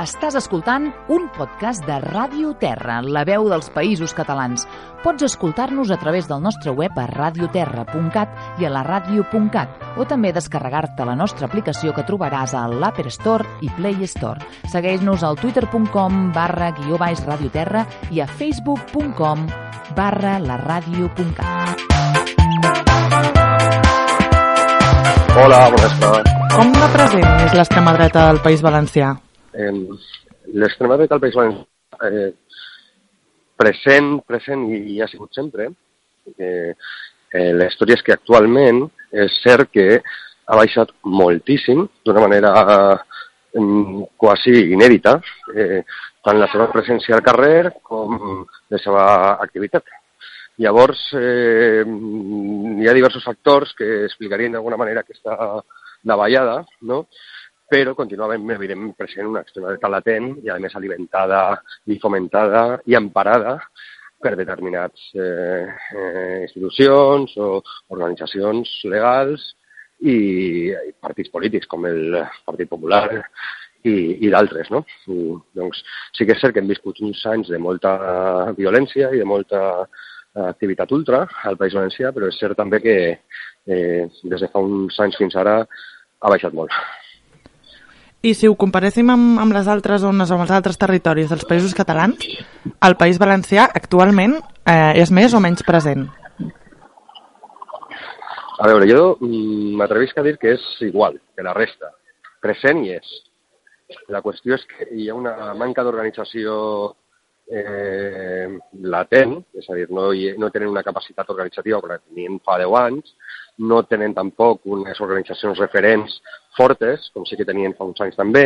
Estàs escoltant un podcast de Ràdio Terra, la veu dels països catalans. Pots escoltar-nos a través del nostre web a radioterra.cat i a la ràdio.cat o també descarregar-te la nostra aplicació que trobaràs a l'Apple Store i Play Store. Segueix-nos al twitter.com barra guió baix radioterra i a facebook.com barra la ràdio.cat. Hola, bones tardes. Com de present és l'extrema dreta del País Valencià? Eh, L'extrema dreta del País Valencià eh, present, present i, i ha sigut sempre. Eh, eh, la història és que actualment és cert que ha baixat moltíssim, d'una manera eh, quasi inèdita, eh, tant la seva presència al carrer com la seva activitat. Llavors, eh, hi ha diversos factors que explicarien d'alguna manera aquesta davallada, no? Però continuàvem, evidentment, present una extrema dreta latent i, a més, alimentada i fomentada i emparada per determinats eh, eh, institucions o organitzacions legals i, i partits polítics com el Partit Popular i, i d'altres. No? I, doncs, sí que és cert que hem viscut uns anys de molta violència i de molta activitat ultra al País Valencià, però és cert també que eh, des de fa uns anys fins ara ha baixat molt. I si ho comparéssim amb, amb les altres zones o amb els altres territoris dels països catalans, el País Valencià actualment eh, és més o menys present? A veure, jo m'atrevisc a dir que és igual que la resta. Present hi és. La qüestió és que hi ha una manca d'organització eh, latent, és a dir, no, hi, no tenen una capacitat organitzativa com la tenien fa 10 anys, no tenen tampoc unes organitzacions referents fortes, com sí que tenien fa uns anys també,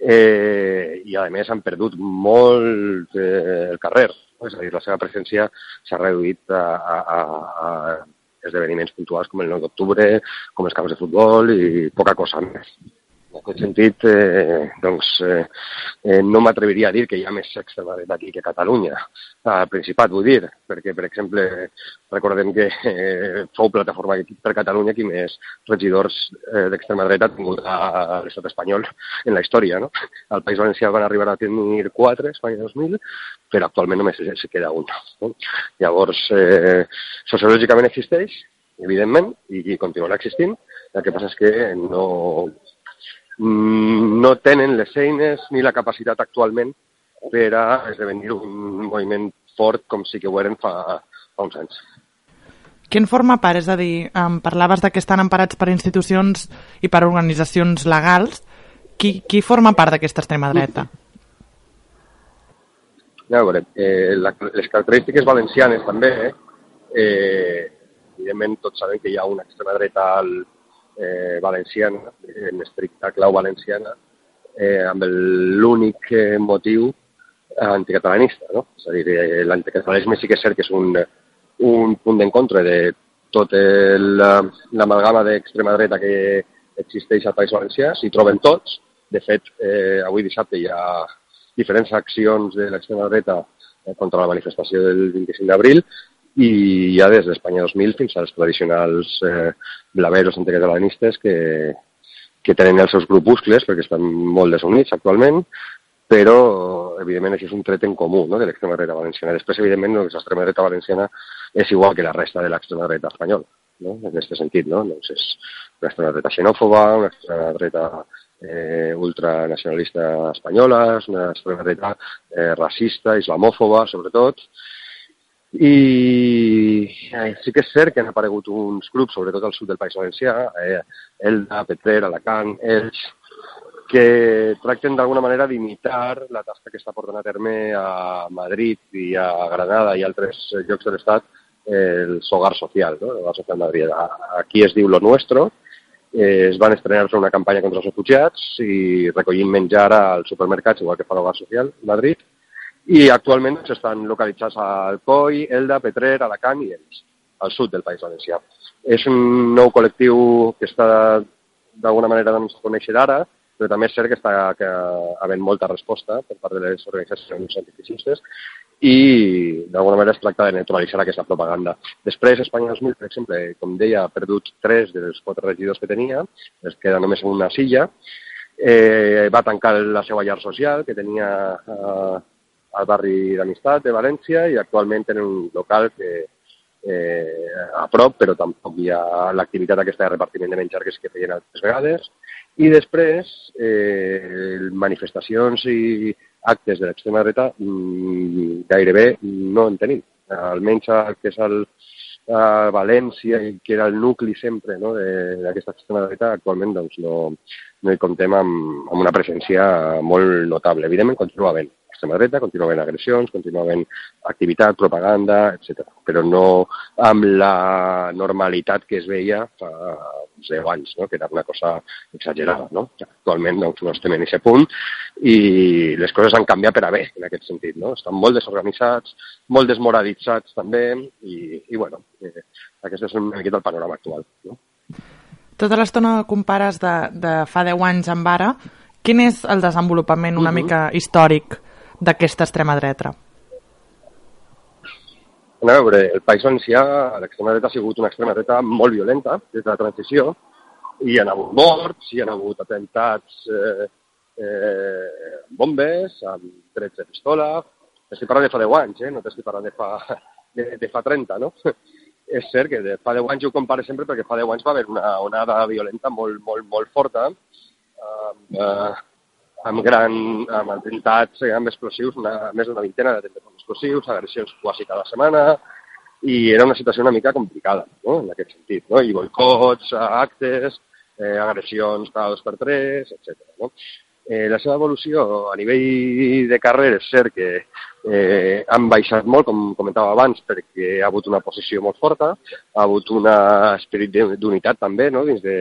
eh, i a més han perdut molt eh, el carrer, és a dir, la seva presència s'ha reduït a, a, a esdeveniments puntuals com el 9 d'octubre, com els camps de futbol i poca cosa més. En aquest sentit, eh, doncs, eh, eh, no m'atreviria a dir que hi ha més extrema dreta aquí que Catalunya, al Principat, vull dir, perquè, per exemple, recordem que eh, fou Plataforma per Catalunya qui més regidors eh, d'extrema dreta ha tingut a l'estat espanyol en la història. No? Al País Valencià van arribar a tenir quatre, Espanya 2000, però actualment només se queda un. No? Llavors, eh, sociològicament existeix, evidentment, i continuarà existint, el que passa és que no, no tenen les eines ni la capacitat actualment per a esdevenir un moviment fort com sí que ho eren fa, fa uns anys. Qui en forma part? És a dir, em parlaves de que estan emparats per institucions i per organitzacions legals. Qui, qui forma part d'aquesta extrema dreta? Ja, a veure, eh, la, les característiques valencianes també, eh, evidentment tots sabem que hi ha una extrema dreta al, eh, valenciana, en estricta clau valenciana, eh, amb l'únic eh, motiu anticatalanista. No? És a dir, eh, l'anticatalanisme sí que és cert que és un, un punt d'encontre de tot l'amalgama d'extrema dreta que existeix al País Valencià, s'hi troben tots. De fet, eh, avui dissabte hi ha diferents accions de l'extrema dreta eh, contra la manifestació del 25 d'abril i ja des d'Espanya 2000 fins als tradicionals eh, blaveros anticatalanistes que, que tenen els seus grupuscles perquè estan molt desunits actualment, però evidentment això és un tret en comú no, de l'extrema dreta valenciana. Després, evidentment, l'extrema dreta valenciana és igual que la resta de l'extrema dreta espanyola, no? en aquest sentit. No? Doncs és una extrema dreta xenòfoba, una extrema dreta eh, ultranacionalista espanyola, és una extrema dreta eh, racista, islamòfoba, sobretot, i eh, sí que és cert que han aparegut uns grups, sobretot al sud del País Valencià, eh, Elda, Petrer, Alacant, Elx, que tracten d'alguna manera d'imitar la tasca que està portant a terme a Madrid i a Granada i altres llocs de l'Estat el Sogar Social, no? el Sogar Social Madrid. Aquí es diu Lo Nuestro, eh, es van estrenar una campanya contra els refugiats i recollint menjar als supermercats, igual que fa l'Hogar Social Madrid, i actualment estan localitzats a Alcoi, Elda, Petrer, Alacant i Elx, al sud del País Valencià. És un nou col·lectiu que està d'alguna manera doncs, conèixer ara, però també és cert que està que, havent molta resposta per part de les organitzacions antifeixistes i d'alguna manera es tracta de neutralitzar aquesta propaganda. Després, Espanya 2000, per exemple, com deia, ha perdut tres dels quatre regidors que tenia, es queda només una silla, eh, va tancar la seva llar social que tenia eh, al barri d'Amistat de València i actualment tenen un local que eh, a prop, però tampoc hi ha l'activitat aquesta de repartiment de menjar que sí que feien altres vegades. I després, eh, manifestacions i actes de l'extrema dreta mmm, gairebé no en tenim. Almenys el que és el, a València, que era el nucli sempre no, d'aquesta extrema dreta, actualment doncs, no, no hi comptem amb, amb una presència molt notable. Evidentment, continua havent extrema dreta, continua havent agressions, continua havent activitat, propaganda, etc. Però no amb la normalitat que es veia fa 10 anys, no? que era una cosa exagerada. No? Actualment doncs, no estem en aquest punt i les coses han canviat per a bé en aquest sentit. No? Estan molt desorganitzats, molt desmoralitzats també i, i bueno, eh, aquest és una miqueta el panorama actual. No? Tota l'estona compares de, de fa 10 anys amb ara. Quin és el desenvolupament una uh -huh. mica històric d'aquesta extrema dreta? A veure, el País Valencià, l'extrema dreta ha sigut una extrema dreta molt violenta des de la transició, i hi ha hagut morts, hi ha hagut atemptats eh, eh, bombes, amb trets de pistola... Estic parlant de fa 10 anys, eh? no t'estic parlant de fa, de, de fa 30, no? és cert que de fa 10 anys ho compare sempre perquè fa 10 anys va haver una onada violenta molt, molt, molt forta, amb, eh, amb, gran, amb atemptats, amb explosius, una, més d'una vintena d'atemptats explosius, agressions quasi cada setmana, i era una situació una mica complicada, no?, en aquest sentit, no?, i boicots, actes, eh, agressions cada dos per tres, etc. No? Eh, la seva evolució a nivell de carrer és cert que eh, han baixat molt, com comentava abans, perquè ha hagut una posició molt forta, ha hagut un esperit d'unitat també no? dins de,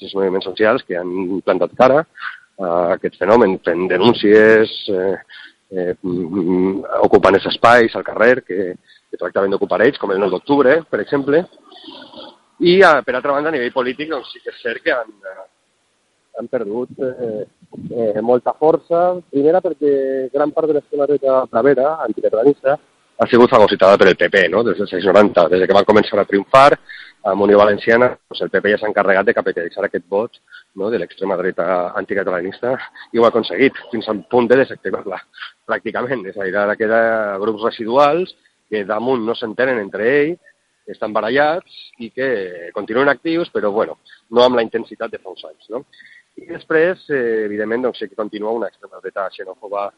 dels moviments socials que han plantat cara a aquest fenomen, fent denúncies, eh, eh, ocupant els espais al carrer que, que tractaven d'ocupar ells, com el 9 d'octubre, per exemple. I, per altra banda, a nivell polític, doncs, sí que és cert que han, han perdut eh, eh, molta força. Primera perquè gran part de l'extrema dreta bravera, anticatalanista, ha sigut fagocitada per el PP, no? des dels anys 90. Des que van començar a triomfar a Unió Valenciana, doncs el PP ja s'ha encarregat de capitalitzar aquest vot no? de l'extrema dreta anticatalanista i ho ha aconseguit, fins al punt de desactivar-la, pràcticament. És a dir, ara queda grups residuals que damunt no s'entenen entre ells, estan barallats i que continuen actius, però bueno, no amb la intensitat de fa uns anys. No? I després, eh, evidentment, doncs, que continua una extrema dreta xenòfoba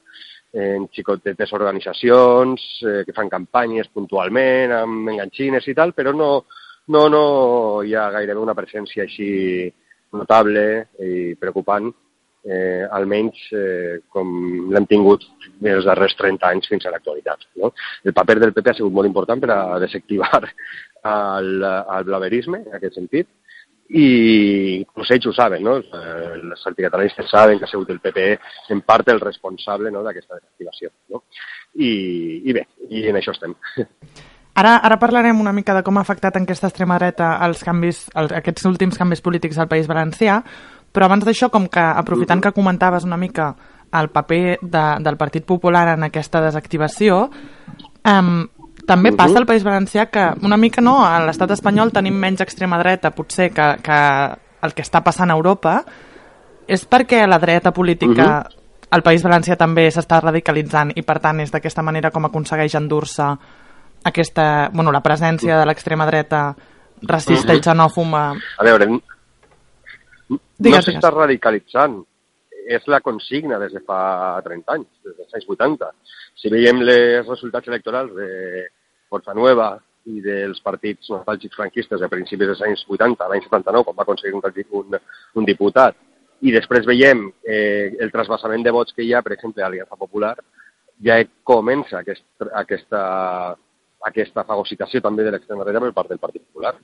en xicotetes organitzacions eh, que fan campanyes puntualment amb enganxines i tal, però no, no, no hi ha gairebé una presència així notable i preocupant, eh, almenys eh, com l'hem tingut els darrers 30 anys fins a l'actualitat. No? El paper del PP ha sigut molt important per a desactivar el, el blaverisme, en aquest sentit, i inclús ells ho saben, no? Els anticatalanistes saben que ha sigut el PP en part el responsable no, d'aquesta desactivació. No? I, I bé, i en això estem. Ara, ara parlarem una mica de com ha afectat en aquesta extrema dreta els canvis, els, aquests últims canvis polítics al País Valencià, però abans d'això, com que aprofitant -huh. que comentaves una mica el paper de, del Partit Popular en aquesta desactivació, um, també passa al País Valencià que una mica no, a l'estat espanyol tenim menys extrema dreta potser que, que el que està passant a Europa és perquè la dreta política uh -huh. al País Valencià també s'està radicalitzant i per tant és d'aquesta manera com aconsegueix endur-se aquesta, bueno, la presència de l'extrema dreta racista uh -huh. i xenòfoma a veure no s'està radicalitzant és la consigna des de fa 30 anys, des dels anys 80. Si veiem els resultats electorals de Força Nueva i dels partits nostàlgics franquistes a principis dels anys 80, l'any 79, quan va aconseguir un, un, un diputat, i després veiem eh, el trasbassament de vots que hi ha, per exemple, a l'Aliança Popular, ja comença aquest, aquesta, aquesta fagocitació també de l'extrema dreta per part del Partit Popular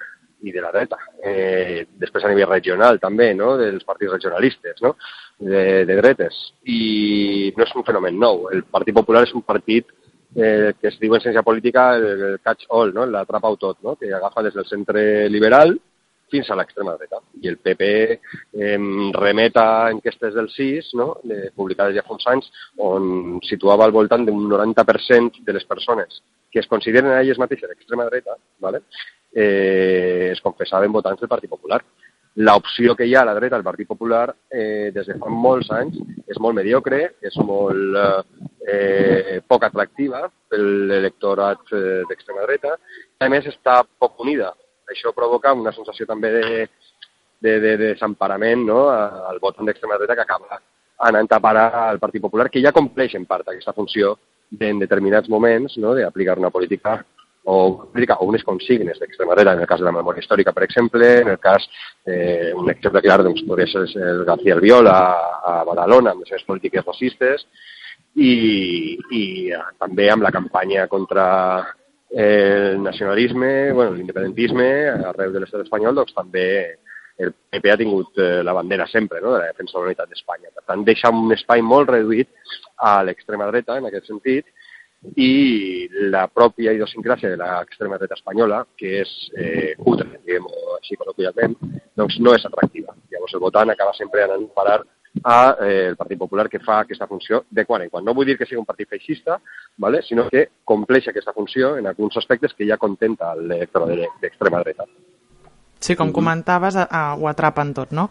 i de la dreta. Eh, després a nivell regional també, no?, dels partits regionalistes, no?, de, de dretes. I no és un fenomen nou. El Partit Popular és un partit eh, que es diu en ciència política el, catch-all, no? l'atrapa-ho tot, no? que agafa des del centre liberal fins a l'extrema dreta. I el PP eh, remeta enquestes del CIS, no? de, publicades ja fa uns anys, on situava al voltant d'un 90% de les persones que es consideren a elles mateixes d'extrema dreta, ¿vale? eh, es confessaven votants del Partit Popular. l'opció que hi ha a la dreta, al Partit Popular, eh, des de fa molts anys, és molt mediocre, és molt eh, poc atractiva per l'electorat eh, d'extrema dreta, a més està poc unida. Això provoca una sensació també de, de, de, de desemparament no? al votant d'extrema dreta que acaba anant a parar al Partit Popular, que ja compleix en part aquesta funció en determinats moments no? d'aplicar una política o, o unes consignes d'extrema dreta, en el cas de la memòria històrica, per exemple, en el cas, eh, un exemple clar, doncs, podria ser el García Albiol a, a Badalona, amb les seves polítiques racistes, i, i eh, també amb la campanya contra el nacionalisme, bueno, l'independentisme arreu de l'estat espanyol, doncs també el PP ha tingut eh, la bandera sempre no? de la defensa de la unitat d'Espanya. Per tant, deixa un espai molt reduït a l'extrema dreta, en aquest sentit, i la pròpia idiosincràsia de l'extrema dreta espanyola, que és eh, cutre, diguem-ho així col·loquialment, doncs no és atractiva. Llavors el votant acaba sempre anant a parar a eh, el Partit Popular que fa aquesta funció de quan en quan. No vull dir que sigui un partit feixista, ¿vale? sinó que compleix aquesta funció en alguns aspectes que ja contenta l'electorat d'extrema dreta. Sí, com comentaves, a, a, ho atrapen tot, no?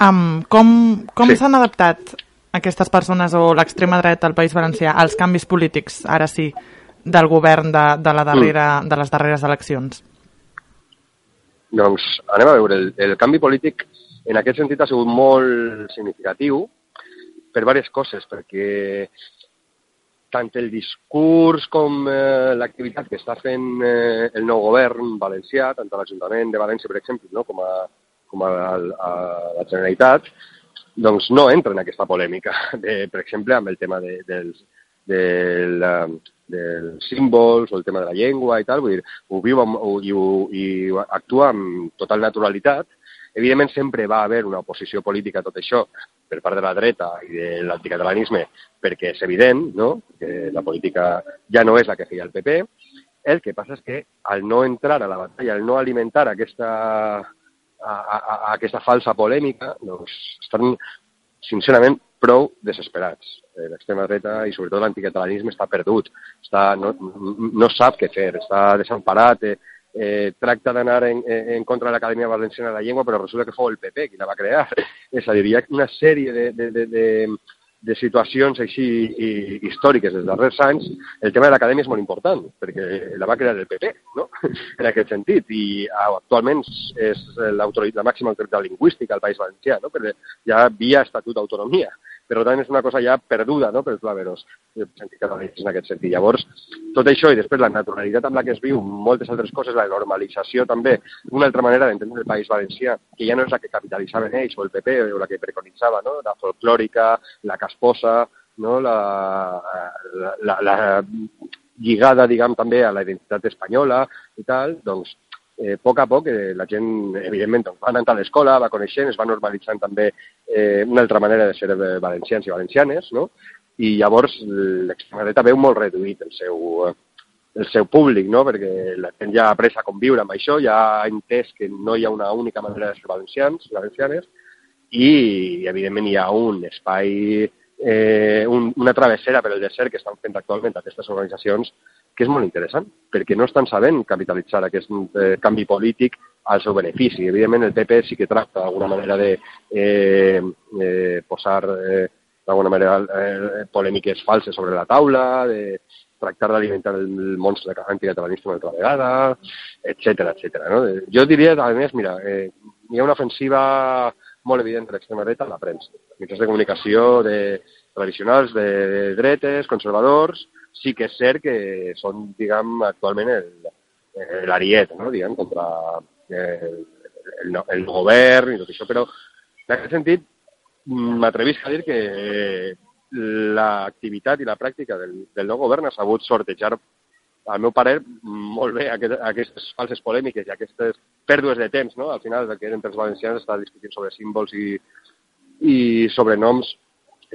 Um, com com s'han sí. adaptat aquestes persones o l'extrema dreta al País Valencià als canvis polítics, ara sí, del govern de, de, la darrera, mm. de les darreres eleccions? Doncs anem a veure, el, el canvi polític en aquest sentit ha sigut molt significatiu per diverses coses, perquè tant el discurs com eh, l'activitat que està fent eh, el nou govern valencià, tant a l'Ajuntament de València, per exemple, no, com, a, com a, a, a la Generalitat, doncs no entra en aquesta polèmica, de, per exemple, amb el tema de, dels, del, dels símbols o el tema de la llengua i tal, vull dir, ho viu amb, ho, i, ho, i actua amb total naturalitat. Evidentment, sempre va haver una oposició política a tot això per part de la dreta i de l'anticatalanisme, perquè és evident no? que la política ja no és la que feia el PP. El que passa és que al no entrar a la batalla, al no alimentar aquesta a, a, a aquesta falsa polèmica, doncs estan sincerament prou desesperats. Eh, l'extrema dreta i sobretot l'anticatalanisme està perdut, està, no, no sap què fer, està desemparat, eh, eh, tracta d'anar en, en contra de l'Acadèmia Valenciana de la Llengua, però resulta que fou el PP qui la va crear. És a dir, hi ha una sèrie de, de, de, de, de situacions així i, històriques dels darrers anys, el tema de l'acadèmia és molt important, perquè la va crear el PP, no? en aquest sentit, i actualment és la màxima autoritat lingüística al País Valencià, no? perquè ja via Estatut d'Autonomia per tant és una cosa ja perduda no? pels claveros en aquest sentit. Llavors, tot això i després la naturalitat amb la que es viu moltes altres coses, la normalització també, una altra manera d'entendre el País Valencià, que ja no és la que capitalitzaven ells o el PP o la que preconitzava, no? la folclòrica, la casposa, no? la, la, la, la lligada, diguem, també a la identitat espanyola i tal, doncs eh, a poc a poc eh, la gent, evidentment, doncs, va anant a l'escola, va coneixent, es va normalitzant també eh, una altra manera de ser eh, valencians i valencianes, no? i llavors l'extrema dreta veu molt reduït el seu, el seu públic, no? perquè la gent ja ha après a conviure amb això, ja ha entès que no hi ha una única manera de ser valencians, valencianes, i evidentment hi ha un espai, eh, un, una travessera per el desert que estan fent actualment aquestes organitzacions que és molt interessant, perquè no estan sabent capitalitzar aquest eh, canvi polític al seu benefici. Evidentment, el PP sí que tracta d'alguna manera de eh, eh, posar eh, d'alguna manera eh, polèmiques falses sobre la taula, de tractar d'alimentar el monstre anticatalanista una altra vegada, etc etc. No? Jo diria, a més, mira, eh, hi ha una ofensiva molt evident de l'extrema dreta a la premsa. Mitjans de comunicació de, tradicionals de, dretes, conservadors, sí que és cert que són, diguem, actualment l'ariet, no? diguem, contra el, el, el govern i tot això, però en aquest sentit m'atrevisc a dir que l'activitat i la pràctica del, del nou govern ha sabut sortejar, al meu parer, molt bé aquest, aquestes falses polèmiques i aquestes pèrdues de temps, no? Al final, que entre els valencians està discutint sobre símbols i, i sobrenoms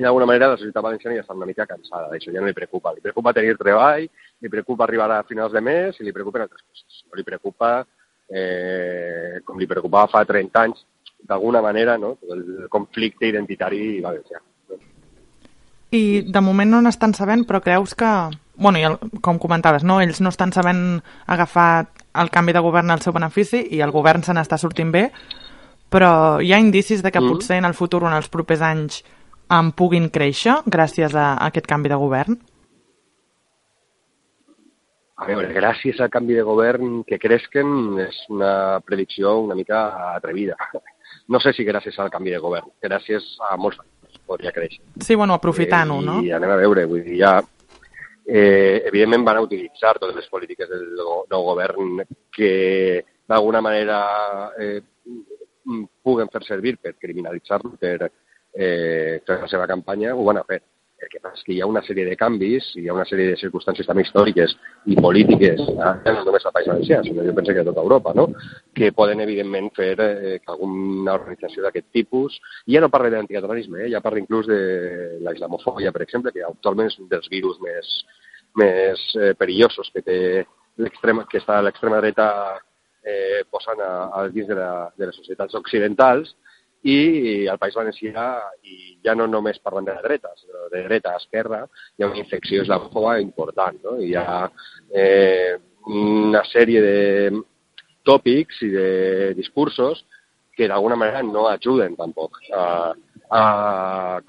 d'alguna manera la societat valenciana ja està una mica cansada d'això, ja no li preocupa. Li preocupa tenir treball, li preocupa arribar a finals de mes i li preocupen altres coses. No li preocupa, eh, com li preocupava fa 30 anys, d'alguna manera, no? el conflicte identitari valencià. No? I de moment no n'estan sabent, però creus que... bueno, i el, com comentaves, no? ells no estan sabent agafar el canvi de govern al seu benefici i el govern se n'està sortint bé, però hi ha indicis de que mm. potser en el futur o en els propers anys en puguin créixer gràcies a aquest canvi de govern? A veure, gràcies al canvi de govern que creixen és una predicció una mica atrevida. No sé si gràcies al canvi de govern, gràcies a molts factors podria créixer. Sí, bueno, aprofitant-ho, eh, no? I anem a veure, vull dir, ja eh, evidentment van a utilitzar totes les polítiques del nou govern que d'alguna manera eh, puguen fer servir per criminalitzar-lo, per eh, fer la seva campanya, ho van a fer. El que passa és que hi ha una sèrie de canvis, hi ha una sèrie de circumstàncies també històriques i polítiques, eh, no només al País Valencià, sinó jo penso que a tota Europa, no? que poden evidentment fer eh, que alguna organització d'aquest tipus, ja no parla d'anticatalanisme, eh, ja parla inclús de la islamofòbia, per exemple, que actualment és un dels virus més, més eh, perillosos que té l'extrema que està l'extrema dreta eh, posant a, a dins de, la, de les societats occidentals i al País Valencià, i ja no només parlant de dreta, sinó de dreta a esquerra, hi ha una infecció islamòfoba important. No? Hi ha eh, una sèrie de tòpics i de discursos que d'alguna manera no ajuden tampoc a, a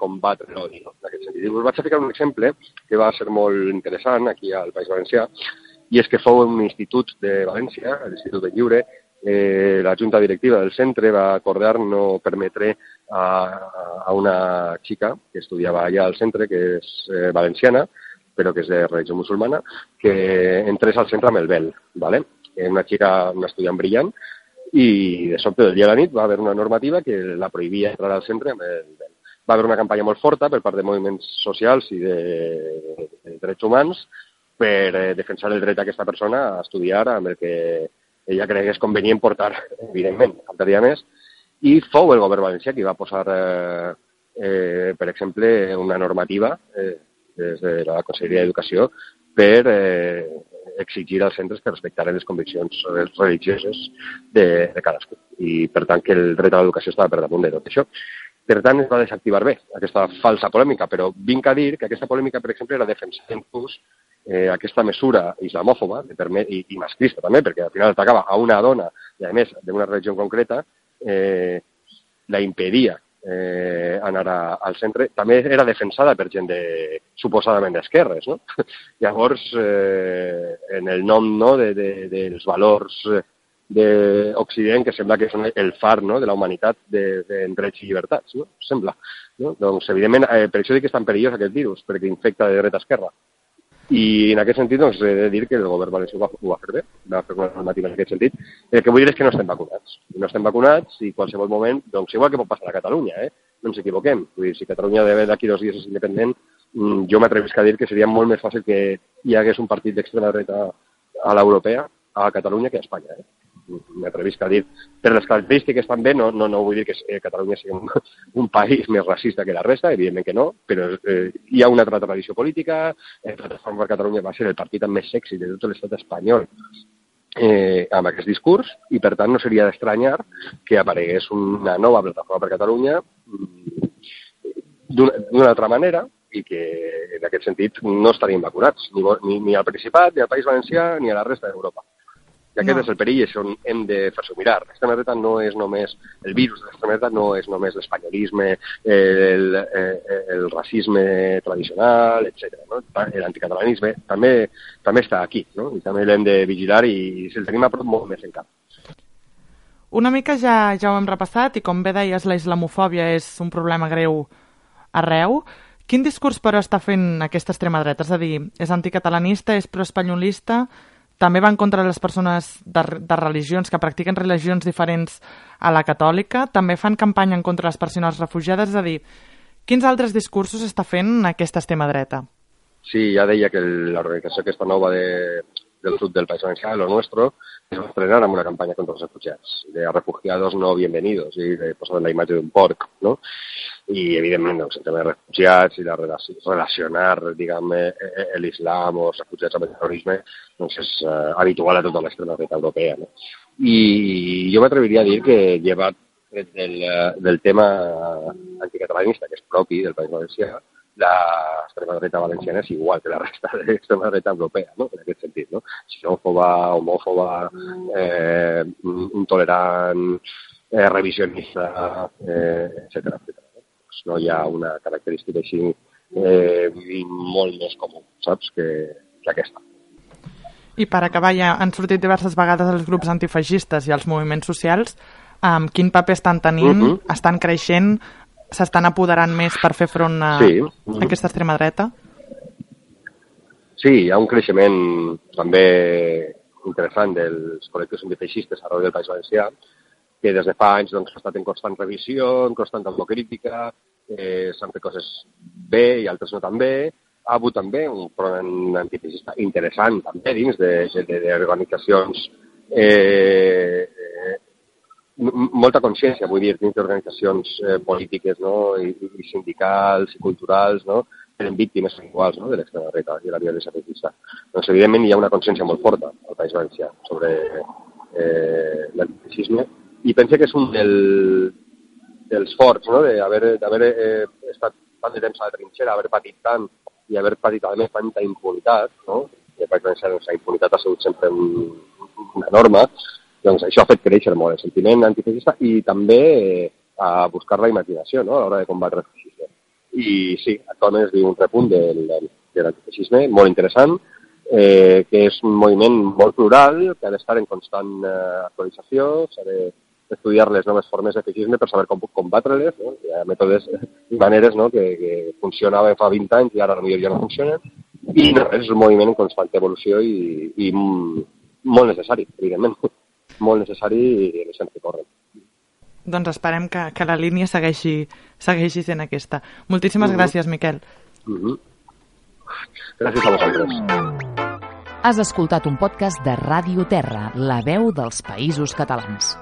combatre l'odi. No? En aquest sentit. I us vaig a ficar un exemple que va ser molt interessant aquí al País Valencià, i és que fou un institut de València, l'Institut de Lliure, eh, la junta directiva del centre va acordar no permetre a, a una xica que estudiava allà al centre, que és eh, valenciana, però que és de religió musulmana, que entrés al centre amb el vel, ¿vale? una xica, una estudiant brillant, i de sobte del dia a la nit va haver una normativa que la prohibia entrar al centre amb el vel. Va haver una campanya molt forta per part de moviments socials i de, de drets humans per eh, defensar el dret d'aquesta persona a estudiar amb el que ella crec que és convenient portar, evidentment, faltaria més, i fou el govern valencià qui va posar, eh, eh, per exemple, una normativa eh, des de la Conselleria d'Educació per eh, exigir als centres que respectaren les conviccions religioses de, de cadascú i, per tant, que el dret a l'educació estava per damunt de tot això. Per tant, es va desactivar bé aquesta falsa polèmica, però vinc a dir que aquesta polèmica, per exemple, era defensar inclús eh, aquesta mesura islamòfoba i, i masclista també, perquè al final atacava a una dona, i a més d'una regió concreta, eh, la impedia eh, anar a, al centre, també era defensada per gent de, suposadament d'esquerres, no? Llavors, eh, en el nom no, de, de, dels valors d'Occident, que sembla que són el far no, de la humanitat de, de drets i llibertats, no? sembla. No? Doncs, evidentment, eh, per això dic que és tan perillós aquest virus, perquè infecta de dreta a esquerra. I en aquest sentit doncs, he de dir que el govern valencià ho va, ho va fer bé, va fer una normativa en aquest sentit. El que vull dir és que no estem vacunats. No estem vacunats i qualsevol moment, doncs igual que pot passar a Catalunya, eh? no ens equivoquem. Vull dir, si Catalunya d'aquí dos dies és independent, mm, jo m'atrevisc a dir que seria molt més fàcil que hi hagués un partit d'extrema dreta a l'europea a Catalunya que a Espanya. Eh? M'atrevisc a dir, per les característiques també, no, no, no vull dir que eh, Catalunya sigui un, un país més racista que la resta, evidentment que no, però eh, hi ha una altra tradició política, eh, Plataforma per Catalunya va ser el partit amb més sexy de tot l'estat espanyol eh, amb aquest discurs i per tant no seria d'estranyar que aparegués una nova plataforma per Catalunya mm, d'una altra manera i que en aquest sentit no estaríem vacunats, ni, ni, ni al Principat, ni al País Valencià, ni a la resta d'Europa. I aquest no. és el perill, on hem de fer-s'ho mirar. L'extrema dreta no és només el virus l'extrema dreta, no és només l'espanyolisme, el, el, el racisme tradicional, etc. No? L'anticatalanisme també, també està aquí, no? i també l'hem de vigilar i, i si el tenim a prop molt més encara. Una mica ja, ja ho hem repassat i com bé deies, la islamofòbia és un problema greu arreu. Quin discurs, però, està fent aquesta extrema dreta? És a dir, és anticatalanista, és proespanyolista, també va en contra les persones de, de religions que practiquen religions diferents a la catòlica, també fan campanya en contra de les persones refugiades, és a dir, quins altres discursos està fent aquesta extrema dreta? Sí, ja deia que l'organització aquesta nova de, del sud del País Valencià, lo nuestro, es estrenar amb una campanya contra els refugiats, de refugiados no bienvenidos, i de posar la imatge d'un porc, no? I, evidentment, doncs, el tema de refugiats i la relacionar, diguem, eh, eh, l'islam o els refugiats amb el terrorisme, doncs és uh, habitual a tota l'extrema dreta europea, no? I jo m'atreviria a dir que, llevat del, del tema anticatalanista, que és propi del País Valencià, l'extrema dreta valenciana és igual que la resta de l'extrema dreta europea, no? en aquest sentit. No? Xenòfoba, homòfoba, eh, intolerant, eh, revisionista, eh, etc. etc. Pues no hi ha una característica així eh, molt més comú, saps, que, que aquesta. I per acabar, ja han sortit diverses vegades els grups antifeixistes i els moviments socials. Um, quin paper estan tenint? Uh -huh. Estan creixent? S'estan apoderant més per fer front a, sí. a aquesta extrema dreta? Sí, hi ha un creixement també interessant dels col·lectius antifeixistes arreu del País Valencià, que des de fa anys doncs, ha estat en constant revisió, en constant autocrítica, eh, s'han fet coses bé i altres no tan bé, ha hagut també un front antifeixista interessant també dins d'organitzacions eh, molta consciència, vull dir, dins d'organitzacions eh, polítiques no? I, i sindicals i culturals, no? eren víctimes iguals no? de l'extrema dreta i la violència feixista. Doncs, evidentment, hi ha una consciència molt forta al País Valencià sobre eh, l'antifeixisme i pense que és un del, dels forts no? d'haver eh, estat tant de temps a la trinxera, haver patit tant i haver patit a més tanta impunitat, no? que per exemple doncs, la impunitat ha sigut sempre un, una norma, doncs això ha fet créixer molt el sentiment antifeixista i també eh, a buscar la imaginació no? a l'hora de combatre el feixisme. I sí, actualment es diu un repunt del, de l'antifeixisme molt interessant, eh, que és un moviment molt plural, que ha d'estar en constant eh, actualització, s'ha de estudiar les noves formes de feixisme per saber com puc combatre-les. No? Hi ha mètodes i maneres no? que, que funcionaven fa 20 anys i ara potser ja no funcionen. I no, és un moviment en constant evolució i, i molt necessari, evidentment. Molt necessari i deixem que corren. Doncs esperem que, que la línia segueixi, segueixi sent aquesta. Moltíssimes mm -hmm. gràcies, Miquel. Mm -hmm. Gràcies a vosaltres. Has escoltat un podcast de Ràdio Terra, la veu dels països catalans.